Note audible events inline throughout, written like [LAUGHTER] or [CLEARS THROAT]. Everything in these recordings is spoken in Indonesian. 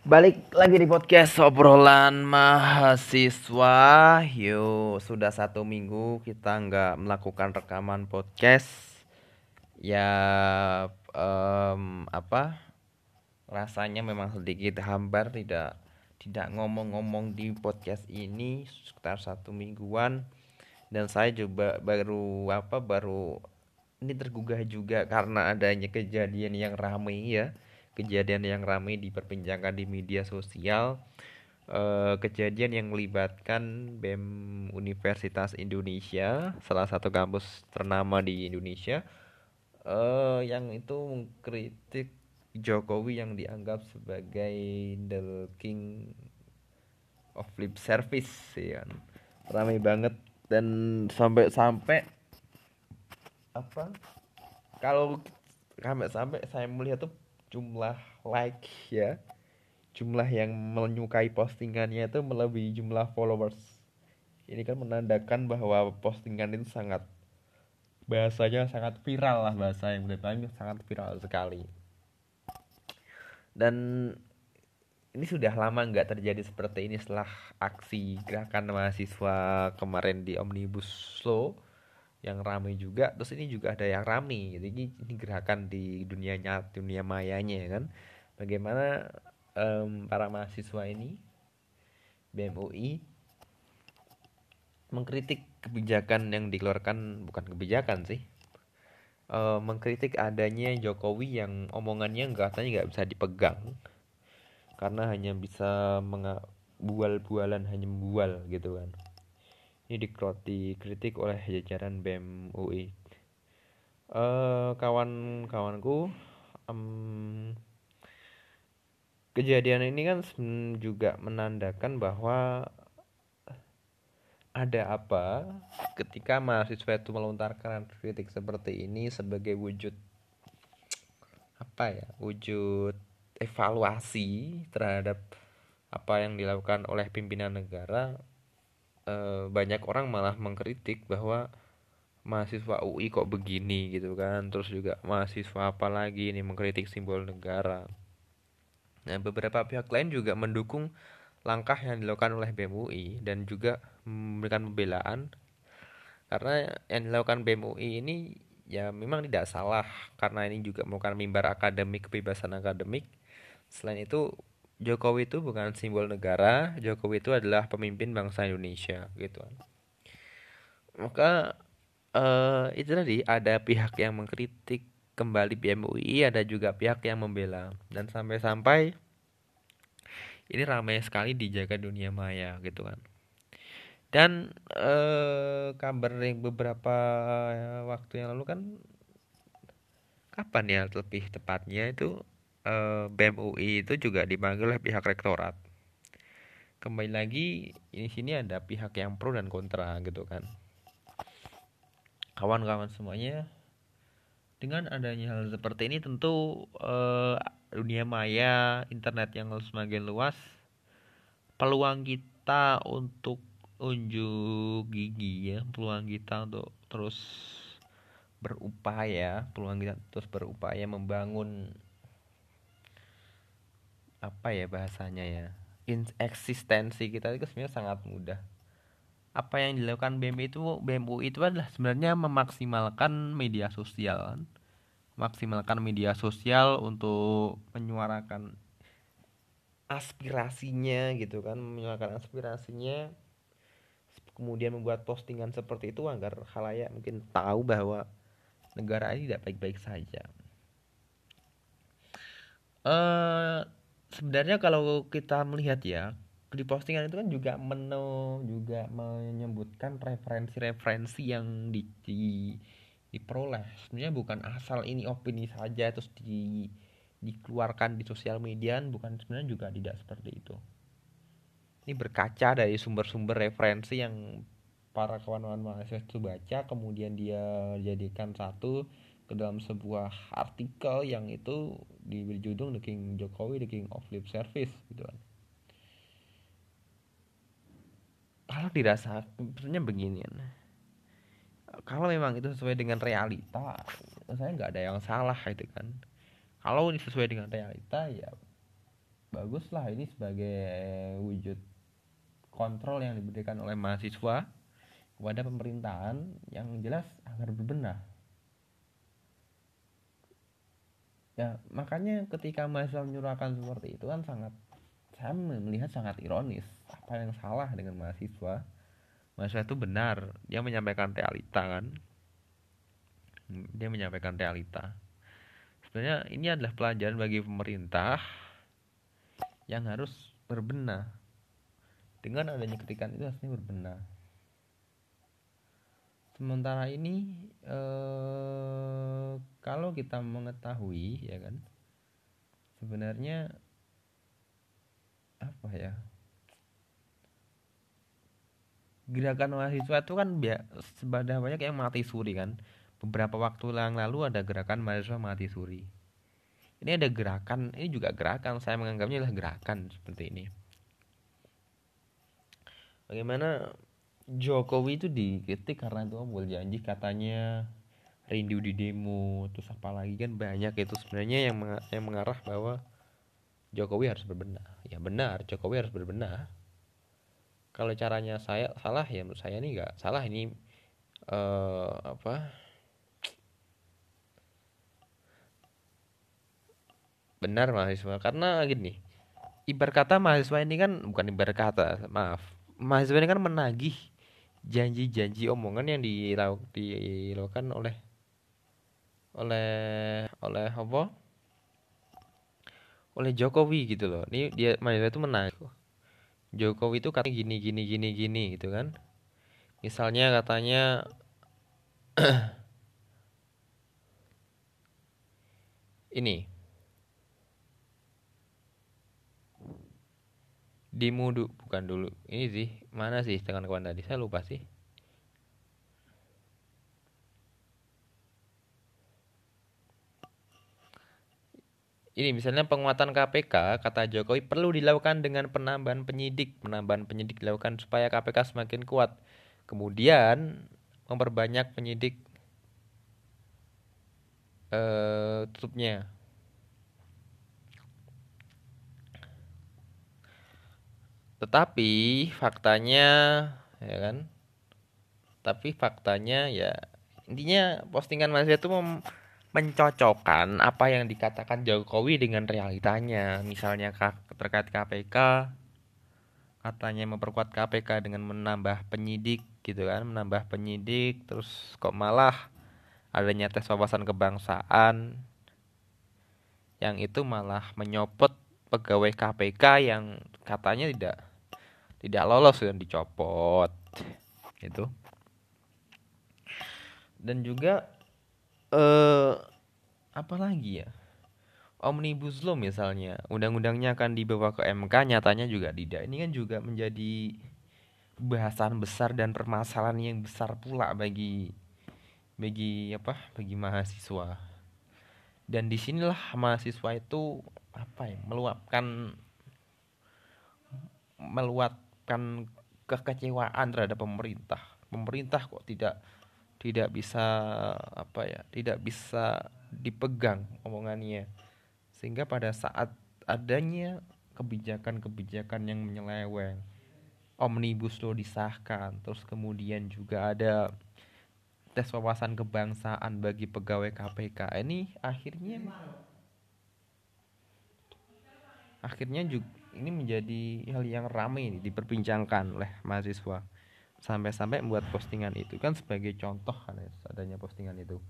Balik lagi di podcast obrolan mahasiswa. Yuk, sudah satu minggu kita nggak melakukan rekaman podcast. Ya, em, apa? Rasanya memang sedikit hambar tidak tidak ngomong-ngomong di podcast ini sekitar satu mingguan. Dan saya juga baru apa? Baru ini tergugah juga karena adanya kejadian yang ramai ya kejadian yang ramai diperbincangkan di media sosial eh, kejadian yang melibatkan BEM Universitas Indonesia salah satu kampus ternama di Indonesia eh, yang itu mengkritik Jokowi yang dianggap sebagai the king of lip service ya. Ramai banget dan sampai-sampai apa? Kalau sampai-sampai saya melihat tuh jumlah like ya. Jumlah yang menyukai postingannya itu melebihi jumlah followers. Ini kan menandakan bahwa postingan itu sangat bahasanya sangat viral lah bahasa yang lebih sangat viral sekali. Dan ini sudah lama nggak terjadi seperti ini setelah aksi gerakan mahasiswa kemarin di Omnibus Law yang ramai juga terus ini juga ada yang ramai jadi ini gerakan di dunia nyata dunia mayanya ya kan? Bagaimana um, para mahasiswa ini BMUI mengkritik kebijakan yang dikeluarkan bukan kebijakan sih uh, mengkritik adanya Jokowi yang omongannya nggak katanya nggak bisa dipegang karena hanya bisa bual-bualan hanya bual gitu kan ini dikritik oleh jajaran BEM UI eh, kawan-kawanku um, kejadian ini kan juga menandakan bahwa ada apa ketika mahasiswa itu melontarkan kritik seperti ini sebagai wujud apa ya wujud evaluasi terhadap apa yang dilakukan oleh pimpinan negara Eh, banyak orang malah mengkritik bahwa mahasiswa UI kok begini gitu kan. Terus juga mahasiswa apa lagi ini mengkritik simbol negara. Nah beberapa pihak lain juga mendukung langkah yang dilakukan oleh BMUI dan juga memberikan pembelaan. Karena yang dilakukan BMUI ini ya memang tidak salah. Karena ini juga merupakan mimbar akademik kebebasan akademik. Selain itu Jokowi itu bukan simbol negara, Jokowi itu adalah pemimpin bangsa Indonesia gitu kan. Maka uh, itu tadi ada pihak yang mengkritik kembali BMUI, ada juga pihak yang membela dan sampai-sampai ini ramai sekali dijaga dunia maya gitu kan. Dan uh, kabar yang beberapa waktu yang lalu kan kapan ya lebih tepatnya itu eh, BEM UI itu juga dipanggil oleh pihak rektorat. Kembali lagi ini sini ada pihak yang pro dan kontra gitu kan. Kawan-kawan semuanya dengan adanya hal seperti ini tentu eh, dunia maya internet yang semakin luas peluang kita untuk unjuk gigi ya peluang kita untuk terus berupaya peluang kita terus berupaya membangun apa ya bahasanya ya eksistensi kita itu sebenarnya sangat mudah apa yang dilakukan BMU itu BMU itu adalah sebenarnya memaksimalkan media sosial kan maksimalkan media sosial untuk menyuarakan aspirasinya gitu kan menyuarakan aspirasinya kemudian membuat postingan seperti itu agar halayak mungkin tahu bahwa negara ini tidak baik-baik saja. Uh, sebenarnya kalau kita melihat ya di postingan itu kan juga menu juga menyebutkan referensi-referensi yang di, di diperoleh. Sebenarnya bukan asal ini opini saja terus di dikeluarkan di sosial media bukan sebenarnya juga tidak seperti itu. Ini berkaca dari sumber-sumber referensi yang para kawan-kawan mahasiswa itu baca kemudian dia jadikan satu ke dalam sebuah artikel yang itu diberi judul The King Jokowi The King of Lip Service gitu kan. Kalau dirasa sebenarnya begini kalau memang itu sesuai dengan realita saya nggak ada yang salah itu kan. Kalau ini sesuai dengan realita ya baguslah ini sebagai wujud kontrol yang diberikan oleh mahasiswa kepada pemerintahan yang jelas agar berbenah ya makanya ketika mahasiswa menyuarakan seperti itu kan sangat saya melihat sangat ironis apa yang salah dengan mahasiswa. Mahasiswa itu benar dia menyampaikan realita kan. Dia menyampaikan realita. Sebenarnya ini adalah pelajaran bagi pemerintah yang harus berbenah. Dengan adanya kritikan itu harusnya berbenah sementara ini eh, kalau kita mengetahui ya kan sebenarnya apa ya? Gerakan mahasiswa itu kan sebadah banyak yang mati suri kan. Beberapa waktu yang lalu ada gerakan mahasiswa mati suri. Ini ada gerakan ini juga gerakan saya menganggapnya adalah gerakan seperti ini. Bagaimana Jokowi itu dikritik karena itu janji katanya rindu di demo terus apalagi kan banyak itu sebenarnya yang yang mengarah bahwa Jokowi harus berbenah. Ya benar Jokowi harus berbenah. Kalau caranya saya salah ya menurut saya ini nggak salah. Ini uh, apa? Benar mahasiswa. Karena gini ibarat kata mahasiswa ini kan bukan ibarat kata maaf. Mahasiswa ini kan menagih janji-janji omongan yang dilakukan oleh oleh oleh apa? Oleh Jokowi gitu loh. Ini dia mahasiswa itu menang Jokowi itu katanya gini gini gini gini gitu kan. Misalnya katanya [CLEARS THROAT] ini di mudu bukan dulu. Ini sih mana sih dengan kawan tadi? Saya lupa sih. Ini misalnya penguatan KPK kata Jokowi perlu dilakukan dengan penambahan penyidik. Penambahan penyidik dilakukan supaya KPK semakin kuat. Kemudian memperbanyak penyidik eh, tutupnya tetapi faktanya ya kan? Tapi faktanya ya intinya postingan Mas itu mem mencocokkan apa yang dikatakan Jokowi dengan realitanya. Misalnya terkait KPK katanya memperkuat KPK dengan menambah penyidik gitu kan? Menambah penyidik terus kok malah adanya tes wawasan kebangsaan yang itu malah menyopot pegawai KPK yang katanya tidak tidak lolos dan dicopot. Itu dan juga eh apa lagi ya? Omnibus law misalnya. Undang-undangnya akan dibawa ke MK nyatanya juga tidak. Ini kan juga menjadi bahasan besar dan permasalahan yang besar pula bagi bagi apa? Bagi mahasiswa. Dan di sinilah mahasiswa itu apa ya meluapkan meluap menyebabkan kekecewaan terhadap pemerintah. Pemerintah kok tidak tidak bisa apa ya, tidak bisa dipegang omongannya. Sehingga pada saat adanya kebijakan-kebijakan yang menyeleweng, omnibus law disahkan, terus kemudian juga ada tes wawasan kebangsaan bagi pegawai KPK. Ini akhirnya akhirnya juga ini menjadi hal yang ramai diperbincangkan oleh mahasiswa. Sampai-sampai membuat postingan itu. Kan sebagai contoh kan ya, adanya postingan itu.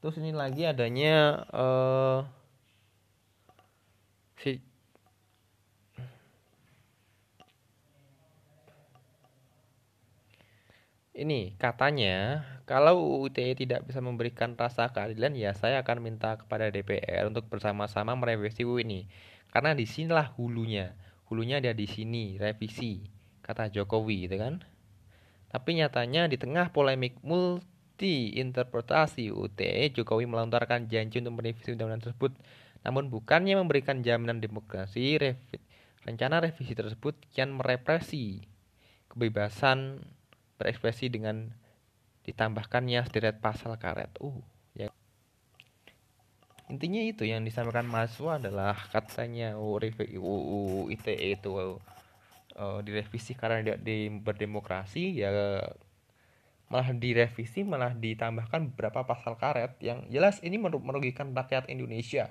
Terus ini lagi adanya uh, si ini katanya kalau UITE tidak bisa memberikan rasa keadilan ya saya akan minta kepada DPR untuk bersama-sama merevisi UU ini. Karena di sinilah hulunya. Hulunya ada di sini revisi kata Jokowi gitu kan? Tapi nyatanya di tengah polemik multi interpretasi UTE Jokowi melontarkan janji untuk merevisi undang-undang tersebut. Namun bukannya memberikan jaminan demokrasi rencana revisi tersebut kian merepresi kebebasan berekspresi dengan ditambahkannya sederet pasal karet. Uh, ya. intinya itu yang disampaikan mahasiswa adalah katanya UU ITE itu uh, direvisi karena dia di berdemokrasi ya malah direvisi malah ditambahkan beberapa pasal karet yang jelas ini merugikan rakyat Indonesia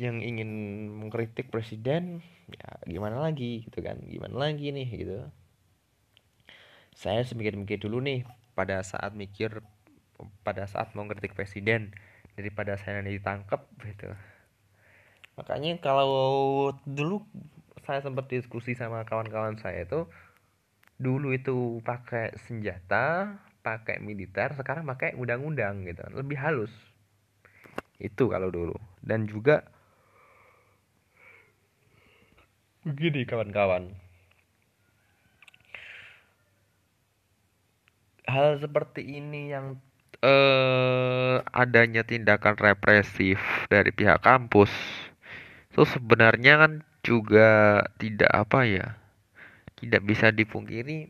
yang ingin mengkritik presiden ya gimana lagi gitu kan gimana lagi nih gitu saya semikir-mikir dulu nih pada saat mikir pada saat mau kritik presiden daripada saya nanti ditangkap gitu. Makanya kalau dulu saya sempat diskusi sama kawan-kawan saya itu dulu itu pakai senjata pakai militer sekarang pakai undang-undang gitu. Lebih halus. Itu kalau dulu. Dan juga begini kawan-kawan hal seperti ini yang eh, adanya tindakan represif dari pihak kampus. Itu sebenarnya kan juga tidak apa ya tidak bisa dipungkiri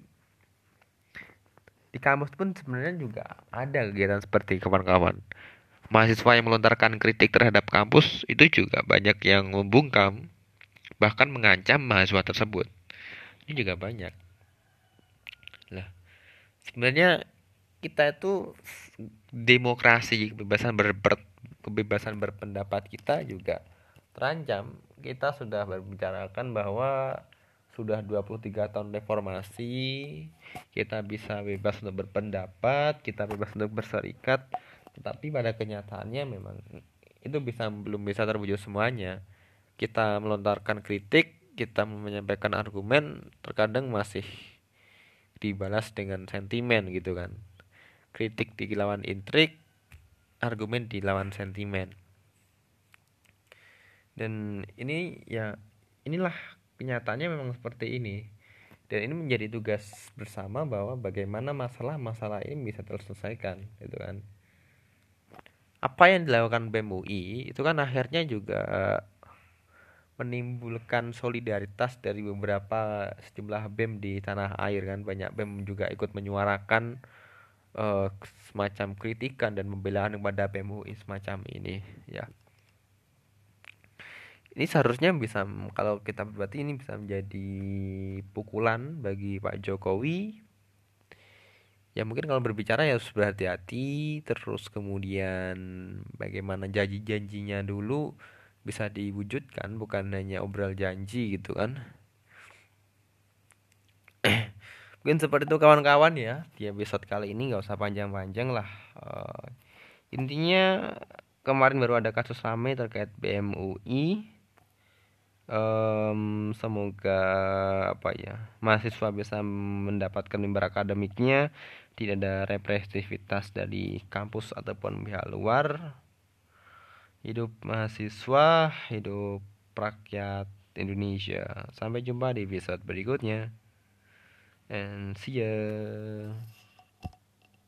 di kampus pun sebenarnya juga ada kegiatan seperti kawan-kawan. Mahasiswa yang melontarkan kritik terhadap kampus itu juga banyak yang membungkam bahkan mengancam mahasiswa tersebut. Ini juga banyak. Lah sebenarnya kita itu demokrasi kebebasan ber, ber, kebebasan berpendapat kita juga terancam. Kita sudah berbicarakan bahwa sudah 23 tahun reformasi kita bisa bebas untuk berpendapat kita bebas untuk berserikat tetapi pada kenyataannya memang itu bisa belum bisa terwujud semuanya. Kita melontarkan kritik kita menyampaikan argumen terkadang masih dibalas dengan sentimen gitu kan. Kritik dilawan intrik argumen dilawan sentimen. Dan ini ya inilah kenyataannya memang seperti ini. Dan ini menjadi tugas bersama bahwa bagaimana masalah-masalah ini bisa terselesaikan gitu kan. Apa yang dilakukan BEM UI itu kan akhirnya juga menimbulkan solidaritas dari beberapa sejumlah BEM di tanah air kan. Banyak BEM juga ikut menyuarakan uh, semacam kritikan dan pembelaan kepada BEM UI semacam ini ya. Ini seharusnya bisa kalau kita berarti ini bisa menjadi pukulan bagi Pak Jokowi. Ya mungkin kalau berbicara ya harus berhati-hati terus kemudian bagaimana janji-janjinya dulu bisa diwujudkan bukan hanya obral janji gitu kan. [CLEARS THROAT] Mungkin seperti itu kawan-kawan ya. Di episode kali ini nggak usah panjang-panjang lah. Uh, intinya kemarin baru ada kasus ramai terkait BMUI um, semoga apa ya mahasiswa bisa mendapatkan mimbar akademiknya. Tidak ada represivitas dari kampus ataupun pihak luar hidup mahasiswa, hidup rakyat Indonesia. Sampai jumpa di episode berikutnya. And see ya.